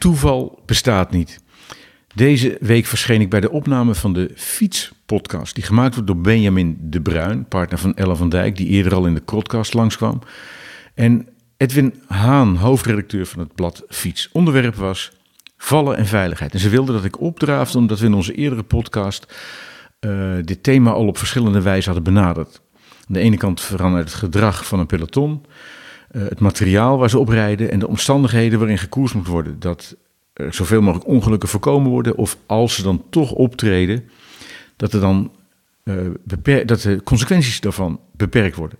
Toeval bestaat niet. Deze week verscheen ik bij de opname van de Fiets-podcast, die gemaakt wordt door Benjamin de Bruin, partner van Ella van Dijk, die eerder al in de podcast langskwam. En Edwin Haan, hoofdredacteur van het blad Fiets. Onderwerp was vallen en veiligheid. En ze wilden dat ik opdraafde, omdat we in onze eerdere podcast uh, dit thema al op verschillende wijzen hadden benaderd. Aan de ene kant verandert het gedrag van een peloton, het materiaal waar ze op rijden en de omstandigheden waarin gekoerst moet worden. Dat er zoveel mogelijk ongelukken voorkomen worden, of als ze dan toch optreden, dat, er dan, uh, dat de consequenties daarvan beperkt worden.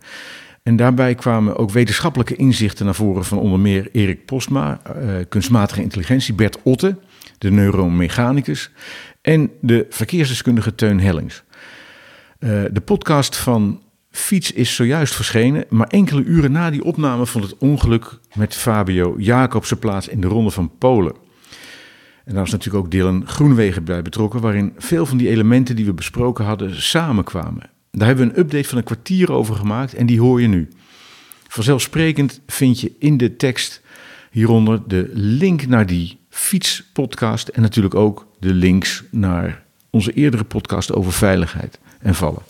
En daarbij kwamen ook wetenschappelijke inzichten naar voren van onder meer Erik Postma, uh, kunstmatige intelligentie, Bert Otte, de neuromechanicus, en de verkeersdeskundige Teun Hellings. De podcast van Fiets is zojuist verschenen, maar enkele uren na die opname vond het ongeluk met Fabio Jacobsen plaats in de Ronde van Polen. En daar was natuurlijk ook Dylan Groenwegen bij betrokken, waarin veel van die elementen die we besproken hadden samenkwamen. Daar hebben we een update van een kwartier over gemaakt en die hoor je nu. Vanzelfsprekend vind je in de tekst hieronder de link naar die fietspodcast en natuurlijk ook de links naar onze eerdere podcast over veiligheid en vallen.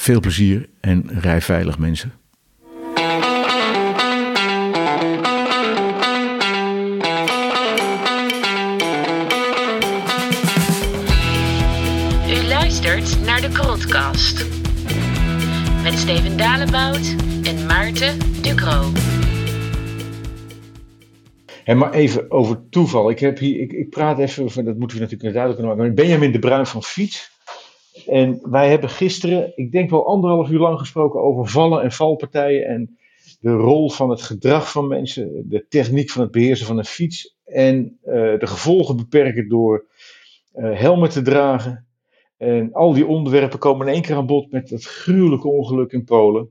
Veel plezier en rij veilig mensen. U luistert naar de Krotcast met Steven Dalebout en Maarten Ducro. En maar even over toeval. Ik, heb hier, ik, ik praat even over, dat moeten we natuurlijk duidelijk maken, met Benjamin de Bruin van Fiets. En wij hebben gisteren, ik denk wel anderhalf uur lang gesproken over vallen en valpartijen en de rol van het gedrag van mensen, de techniek van het beheersen van een fiets en uh, de gevolgen beperken door uh, helmen te dragen. En al die onderwerpen komen in één keer aan bod met dat gruwelijke ongeluk in Polen.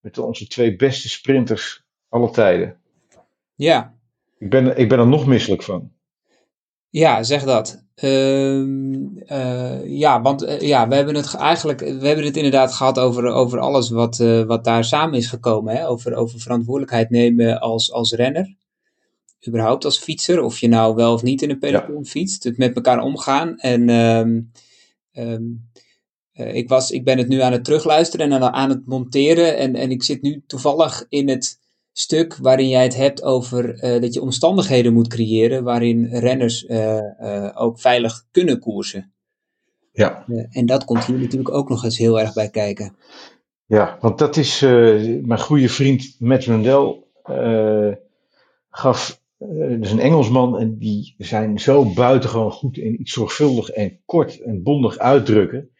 Met onze twee beste sprinters aller tijden. Ja. Ik ben, ik ben er nog misselijk van. Ja, zeg dat. Uh, uh, ja, want uh, ja, we hebben het eigenlijk, we hebben het inderdaad gehad over, over alles wat, uh, wat daar samen is gekomen. Hè? Over, over verantwoordelijkheid nemen als, als renner. Überhaupt als fietser, of je nou wel of niet in een peloton ja. fietst. Het met elkaar omgaan. En um, um, ik, was, ik ben het nu aan het terugluisteren en aan, aan het monteren. En, en ik zit nu toevallig in het stuk waarin jij het hebt over uh, dat je omstandigheden moet creëren waarin renners uh, uh, ook veilig kunnen koersen. Ja. en dat komt hier natuurlijk ook nog eens heel erg bij kijken. Ja, want dat is mijn goede vriend Matt Rundell gaf, dus een Engelsman en die zijn zo buitengewoon goed in iets zorgvuldig en kort en bondig uitdrukken.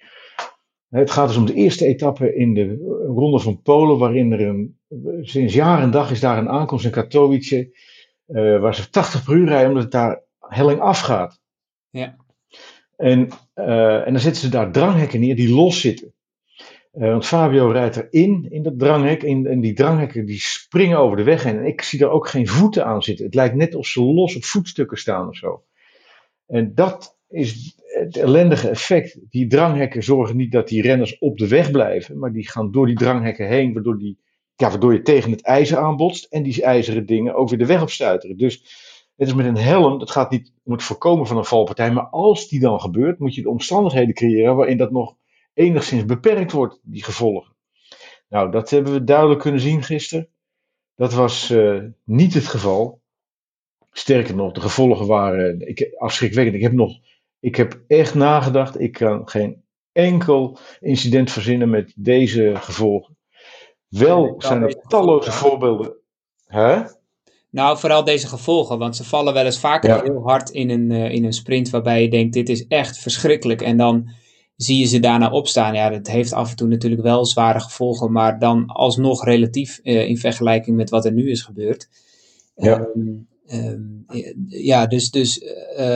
Het gaat dus om de eerste etappe in de Ronde van Polen, waarin er een, sinds jaar en dag is daar een aankomst in Katowice, uh, waar ze 80 per uur rijden, omdat het daar helling afgaat. Ja. En, uh, en dan zetten ze daar dranghekken neer die los zitten. Uh, want Fabio rijdt erin, in dat dranghek, en, en die dranghekken die springen over de weg heen. En ik zie daar ook geen voeten aan zitten. Het lijkt net of ze los op voetstukken staan of zo. En dat is het ellendige effect. Die dranghekken zorgen niet dat die renners op de weg blijven, maar die gaan door die dranghekken heen, waardoor, die, ja, waardoor je tegen het ijzer aanbotst en die ijzeren dingen ook weer de weg opstuiteren. Dus het is met een helm, dat gaat niet om het voorkomen van een valpartij, maar als die dan gebeurt, moet je de omstandigheden creëren waarin dat nog enigszins beperkt wordt, die gevolgen. Nou, dat hebben we duidelijk kunnen zien gisteren. Dat was uh, niet het geval. Sterker nog, de gevolgen waren ik, afschrikwekkend. Ik heb nog ik heb echt nagedacht. Ik kan geen enkel incident verzinnen met deze gevolgen. Wel zijn er talloze voorbeelden. Hè? Nou, vooral deze gevolgen, want ze vallen wel eens vaker ja. heel hard in een, uh, in een sprint waarbij je denkt, dit is echt verschrikkelijk. En dan zie je ze daarna opstaan. Ja, dat heeft af en toe natuurlijk wel zware gevolgen, maar dan alsnog relatief uh, in vergelijking met wat er nu is gebeurd. Ja. Um, Um, ja, dus, dus uh,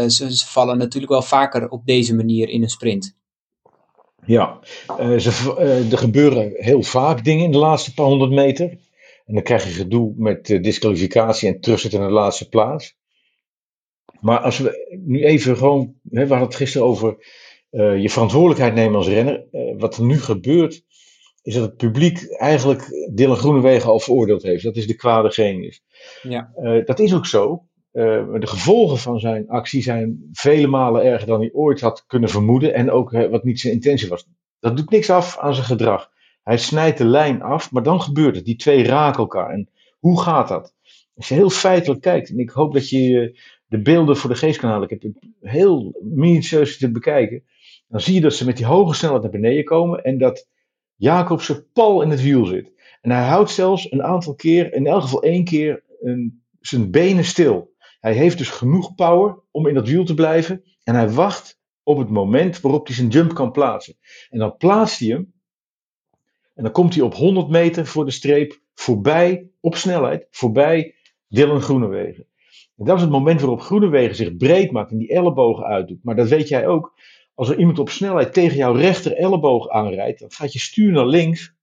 ze, ze, vallen natuurlijk wel vaker op deze manier in een sprint. Ja, ze, er gebeuren heel vaak dingen in de laatste paar honderd meter. En dan krijg je gedoe met disqualificatie en terugzetten naar de laatste plaats. Maar als we nu even gewoon, hè, we hadden het gisteren over je verantwoordelijkheid nemen als renner. wat er nu gebeurt, is dat het publiek eigenlijk Dylan Groenewegen al veroordeeld heeft. Dat is de kwade genius. Ja. Uh, dat is ook zo. de gevolgen van zijn actie zijn vele malen erger dan hij ooit had kunnen vermoeden. En ook wat niet zijn intentie was. Dat doet niks af aan zijn gedrag. Hij snijdt de lijn af, maar dan gebeurt het. Die twee raken elkaar. En hoe gaat dat? Als je heel feitelijk kijkt, en ik hoop dat je de beelden voor de geest kan halen, ik heb het heel minutieus te bekijken, dan zie je dat ze met die hoge snelheid naar beneden komen en dat Jacobsen pal in het wiel zit. En hij houdt zelfs een aantal keer, in elk geval één keer, zijn benen stil. Hij heeft dus genoeg power om in dat wiel te blijven en hij wacht op het moment waarop hij zijn jump kan plaatsen. En dan plaatst hij hem en dan komt hij op 100 meter voor de streep voorbij, op snelheid, voorbij Dylan Groenewegen. En dat is het moment waarop Groenewegen zich breed maakt en die ellebogen uitdoet. Maar dat weet jij ook. Als er iemand op snelheid tegen jouw rechter elleboog aanrijdt, dan gaat je stuur naar links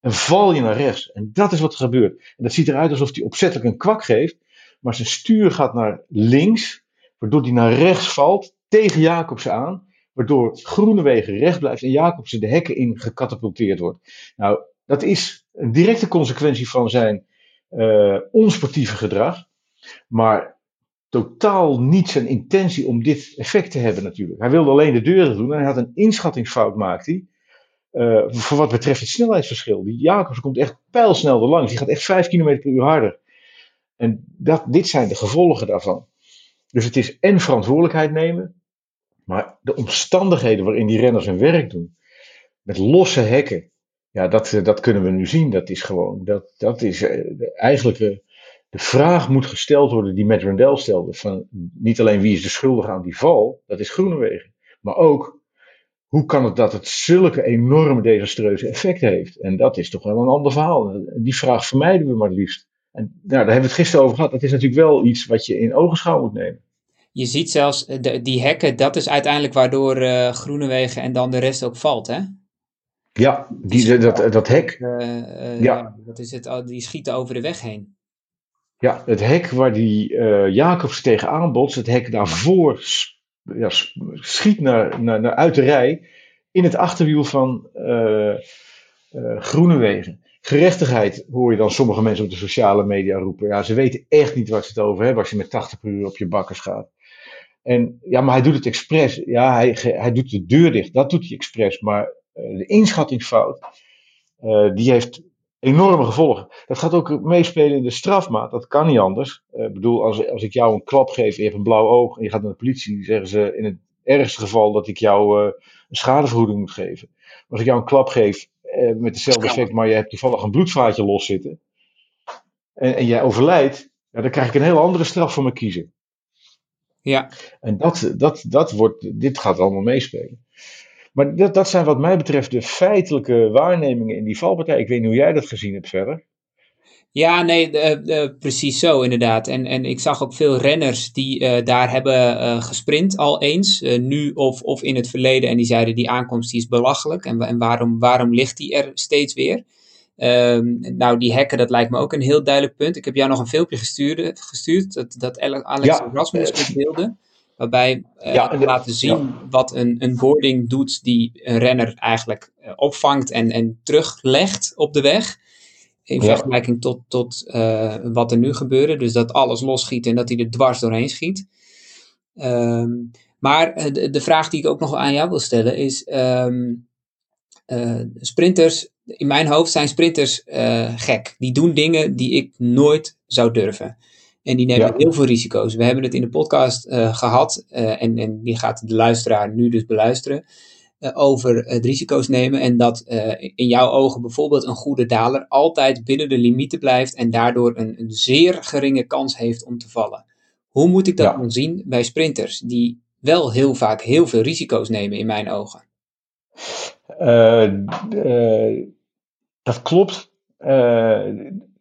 en val je naar rechts. En dat is wat er gebeurt. En dat ziet eruit alsof hij opzettelijk een kwak geeft, maar zijn stuur gaat naar links, waardoor hij naar rechts valt, tegen Jacobsen aan, waardoor Groenewegen recht blijft en Jacobsen de hekken in gecatapulteerd wordt. Nou, dat is een directe consequentie van zijn uh, onsportieve gedrag. Maar totaal niet zijn intentie om dit effect te hebben natuurlijk. Hij wilde alleen de deuren doen en hij had een inschattingsfout maakt hij. Uh, voor wat betreft het snelheidsverschil. Die Jacobs komt echt pijlsnel er langs. Die gaat echt 5 km per uur harder. En dat, dit zijn de gevolgen daarvan. Dus het is en verantwoordelijkheid nemen. Maar de omstandigheden waarin die renners hun werk doen. Met losse hekken. Ja, dat, eh, dat kunnen we nu zien. Dat is gewoon, dat, dat is uh, eigenlijk de vraag moet gesteld worden die Matt Randell stelde. Van niet alleen wie is de schuldige aan die val, dat is Groenewegen. Maar ook hoe kan het dat het zulke enorme desastreuze effecten heeft? En dat is toch wel een ander verhaal. Die vraag vermijden we maar het liefst. En nou, daar hebben we het gisteren over gehad. Dat is natuurlijk wel iets wat je in ogenschouw moet nemen. Je ziet zelfs eh, de, die hekken, dat is uiteindelijk waardoor uh, Groenewegen en dan de rest ook valt, hè? Ja, die, dat, dat hek. Uh, ja. Wat is het? Die schieten over de weg heen. Ja, het hek waar die uh, Jacobs tegenaan botst, het hek daarvoor ja, schiet naar, naar, naar uit de rij in het achterwiel van uh, uh, Groenewegen. Gerechtigheid hoor je dan sommige mensen op de sociale media roepen. Ja, ze weten echt niet waar ze het over hebben als je met 80 per uur op je bakkers gaat. En ja, maar hij doet het expres. Ja, hij, hij doet de deur dicht. Dat doet hij expres. Maar de inschattingsfout, die heeft enorme gevolgen. Dat gaat ook meespelen in de strafmaat. Dat kan niet anders. Eh, ik bedoel, als, als ik jou een klap geef en je hebt een blauw oog en je gaat naar de politie, zeggen ze in het ergste geval dat ik jou uh, een schadevergoeding moet geven. Maar als ik jou een klap geef uh, met dezelfde effect, maar je hebt toevallig een bloedvaatje loszitten en, en jij overlijdt, ja, dan krijg ik een heel andere straf voor me kiezen. Ja. En dat, dat, dat wordt, dit gaat allemaal meespelen. Maar dat, dat zijn wat mij betreft de feitelijke waarnemingen in die valpartij. Ik weet niet hoe jij dat gezien hebt verder. Ja, nee, uh, uh, precies zo inderdaad. En, en ik zag ook veel renners die uh, daar hebben gesprint al eens, nu of, of in het verleden. En die zeiden die aankomst die is belachelijk en, en waarom, waarom ligt die er steeds weer? Um, nou, die hacken, dat lijkt me ook een heel duidelijk punt. Ik heb jou nog een filmpje gestuurd, gestuurd dat, dat Alex ja. Rasmus. Waarbij uh, ja, laten zien wat een, een boarding doet die een renner eigenlijk uh, opvangt en, en teruglegt op de weg. In vergelijking tot, tot uh, wat er nu gebeurde. Dus dat alles losschiet en dat hij er dwars doorheen schiet. Um, maar de, de, vraag die ik ook nog aan jou wil stellen is: um, sprinters, in mijn hoofd zijn sprinters gek. Die doen dingen die ik nooit zou durven. En die nemen heel veel risico's. We hebben het in de podcast uh, gehad, uh, en, en die gaat de luisteraar nu dus beluisteren, uh, over het risico's nemen. En dat in jouw ogen bijvoorbeeld een goede daler altijd binnen de limieten blijft en daardoor een, een zeer geringe kans heeft om te vallen. Hoe moet ik dat ja. zien bij sprinters die wel heel vaak heel veel risico's nemen in mijn ogen? dat klopt.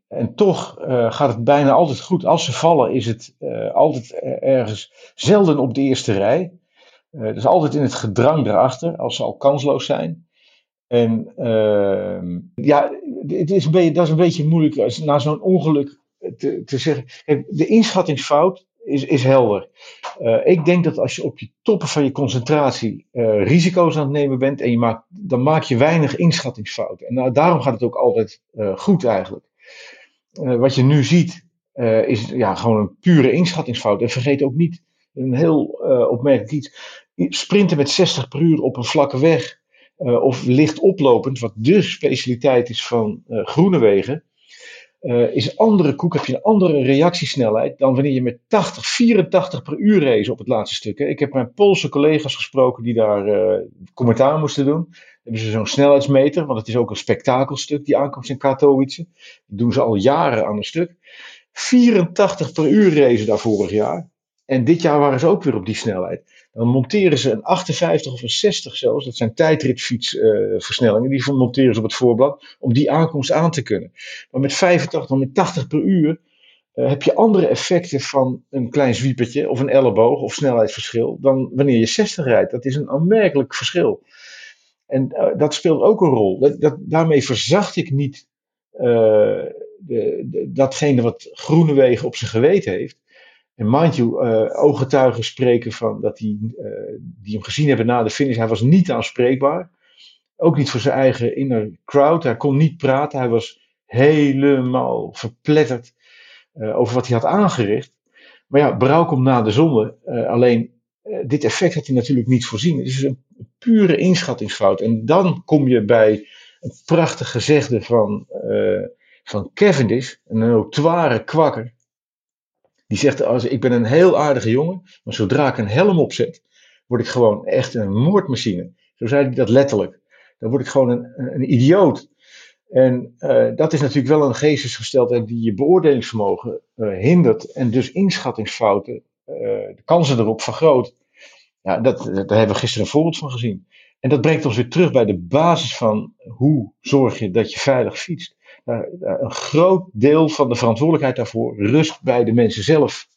En toch uh, gaat het bijna altijd goed. Als ze vallen, is het uh, altijd ergens zelden op de eerste rij. Dus altijd in het gedrang erachter, als ze al kansloos zijn. En ehm, ja, het is dat is een beetje moeilijk na zo'n ongeluk te, te zeggen. de inschattingsfout is, is helder. ik denk dat als je op je toppen van je concentratie risico's aan het nemen bent, en je maakt, dan maak je weinig inschattingsfouten. En nou, daarom gaat het ook altijd goed eigenlijk. Eh, wat je nu ziet, uh, is ja, gewoon een pure inschattingsfout. En vergeet ook niet, een heel uh, opmerkelijk iets, sprinten met 60 per uur op een vlakke weg of licht oplopend, wat de specialiteit is van uh, is andere koek, heb je een andere reactiesnelheid dan wanneer je met 80, 84 per uur race op het laatste stuk. Hè. Ik heb mijn Poolse collega's gesproken die daar commentaar moesten doen. Ze zo'n snelheidsmeter, want het is ook een spektakelstuk, die aankomst in Katowice. Die doen ze al jaren aan een stuk. 84 per uur race daar vorig jaar. En dit jaar waren ze ook weer op die snelheid. Dan monteren ze een 58 of een 60 zelfs. Dat zijn tijdritfietsversnellingen. Uh, die monteren ze op het voorblad. Om die aankomst aan te kunnen. Maar met 85 of met 80 per uur. Uh, heb je andere effecten van een klein zwiepertje. Of een elleboog of snelheidsverschil. Dan wanneer je 60 rijdt. Dat is een aanmerkelijk verschil. En uh, dat speelt ook een rol. Dat, daarmee verzacht ik niet de, de, datgene wat Groenewegen op zijn geweten heeft. En mind you, uh, ooggetuigen spreken van dat die, die hem gezien hebben na de finish. Hij was niet aanspreekbaar. Ook niet voor zijn eigen inner crowd. Hij kon niet praten. Hij was helemaal verpletterd over wat hij had aangericht. Maar ja, brouw komt na de zonde. alleen dit effect had hij natuurlijk niet voorzien. Het is een pure inschattingsfout. En dan kom je bij een prachtig gezegde van, van Cavendish, een notoire kwakker. Die zegt, als, ik ben een heel aardige jongen, maar zodra ik een helm opzet, word ik gewoon echt een moordmachine. Zo zei hij dat letterlijk. Dan word ik gewoon een, een idioot. En uh, dat is natuurlijk wel een geestesgesteldheid die je beoordelingsvermogen uh, hindert en dus inschattingsfouten, de kansen erop vergroot. Ja, dat, daar hebben we gisteren een voorbeeld van gezien. En dat brengt ons weer terug bij de basis van hoe zorg je dat je veilig fietst. Uh, een groot deel van de verantwoordelijkheid daarvoor rust bij de mensen zelf.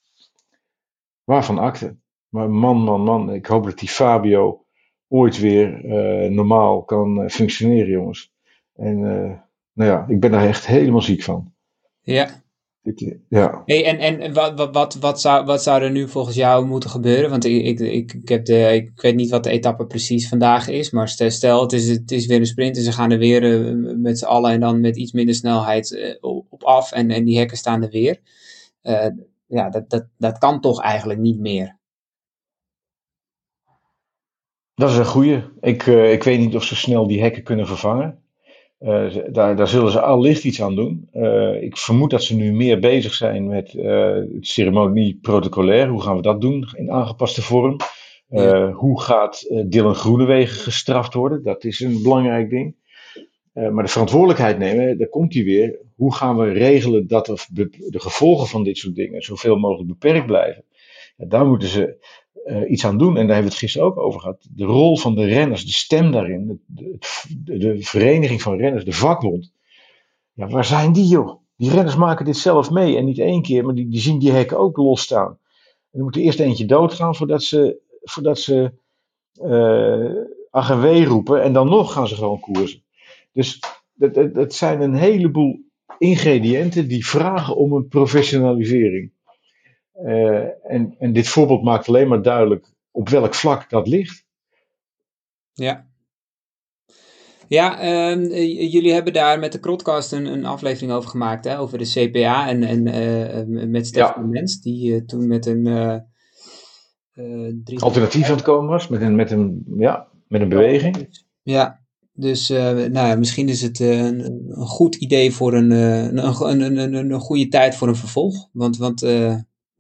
Waarvan akte. Maar man, man, man, ik hoop dat die Fabio ooit weer uh, normaal kan functioneren, jongens. En uh, nou ja, ik ben daar echt helemaal ziek van. Ja. Ik, ja. Hey, en en wat, wat, wat, wat, zou, wat zou er nu volgens jou moeten gebeuren? Want ik, ik, ik, ik, heb de, ik weet niet wat de etappe precies vandaag is. Maar stel, het is, het is weer een sprint en ze gaan er weer uh, met z'n allen en dan met iets minder snelheid uh, op af. En, en die hekken staan er weer. Uh, ja, dat, dat, dat kan toch eigenlijk niet meer. Dat is een goeie. Ik, ik weet niet of ze snel die hekken kunnen vervangen. Uh, daar, daar, zullen ze allicht iets aan doen. Uh, ik vermoed dat ze nu meer bezig zijn met uh, het ceremonie protocolair. Hoe gaan we dat doen in aangepaste vorm? Ja. Hoe gaat Dylan Groenewegen gestraft worden? Dat is een belangrijk ding. maar de verantwoordelijkheid nemen, daar komt hij weer. Hoe gaan we regelen dat de gevolgen van dit soort dingen zoveel mogelijk beperkt blijven? Ja, daar moeten ze uh, iets aan doen. En daar hebben we het gisteren ook over gehad. De rol van de renners, de stem daarin, de, de, vereniging van renners, de vakbond. Ja, waar zijn die joh? Die renners maken dit zelf mee en niet één keer, maar die, die zien die hekken ook losstaan. En dan moet er eerst eentje doodgaan voordat ze, voordat ze uh, roepen en dan nog gaan ze gewoon koersen. Dus dat, dat zijn een heleboel ingrediënten die vragen om een professionalisering. Uh, en, en dit voorbeeld maakt alleen maar duidelijk op welk vlak dat ligt. Ja. Ja, uh, jullie hebben daar met de Krotcast een, een aflevering over gemaakt, hè, over de CPA en, en uh, met Stefan ja. Mens, die toen met een... Drie... Alternatief aan het komen was, met een, met een, ja, met een beweging. Ja, dus nou ja, misschien is het een, een, goed idee voor een, een, een, een, een, goede tijd voor een vervolg. Want, want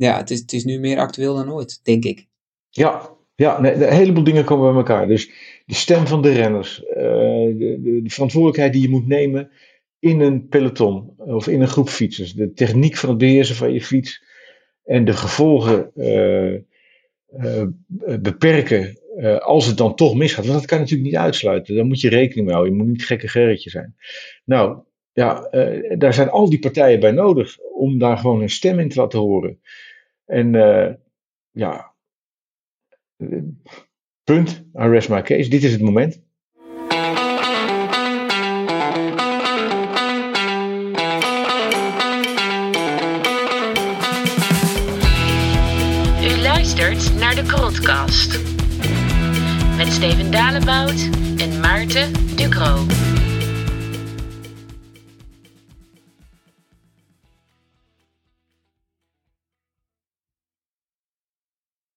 ja, het is, het is nu meer actueel dan ooit, denk ik. Ja, ja nee, een heleboel dingen komen bij elkaar. Dus de stem van de renners, uh, de, de, de, verantwoordelijkheid die je moet nemen in een peloton of in een groep fietsers, de techniek van het beheersen van je fiets en de gevolgen uh, uh, beperken als het dan toch misgaat. Want dat kan natuurlijk niet uitsluiten. Daar moet je rekening mee houden. Je moet niet gekke gerretje zijn. Nou, ja, daar zijn al die partijen bij nodig om daar gewoon een stem in te laten horen. En uh, ja, punt, I rest my case. Dit is het moment. U luistert naar de Krotcast met Steven Dalebout en Maarten Ducro.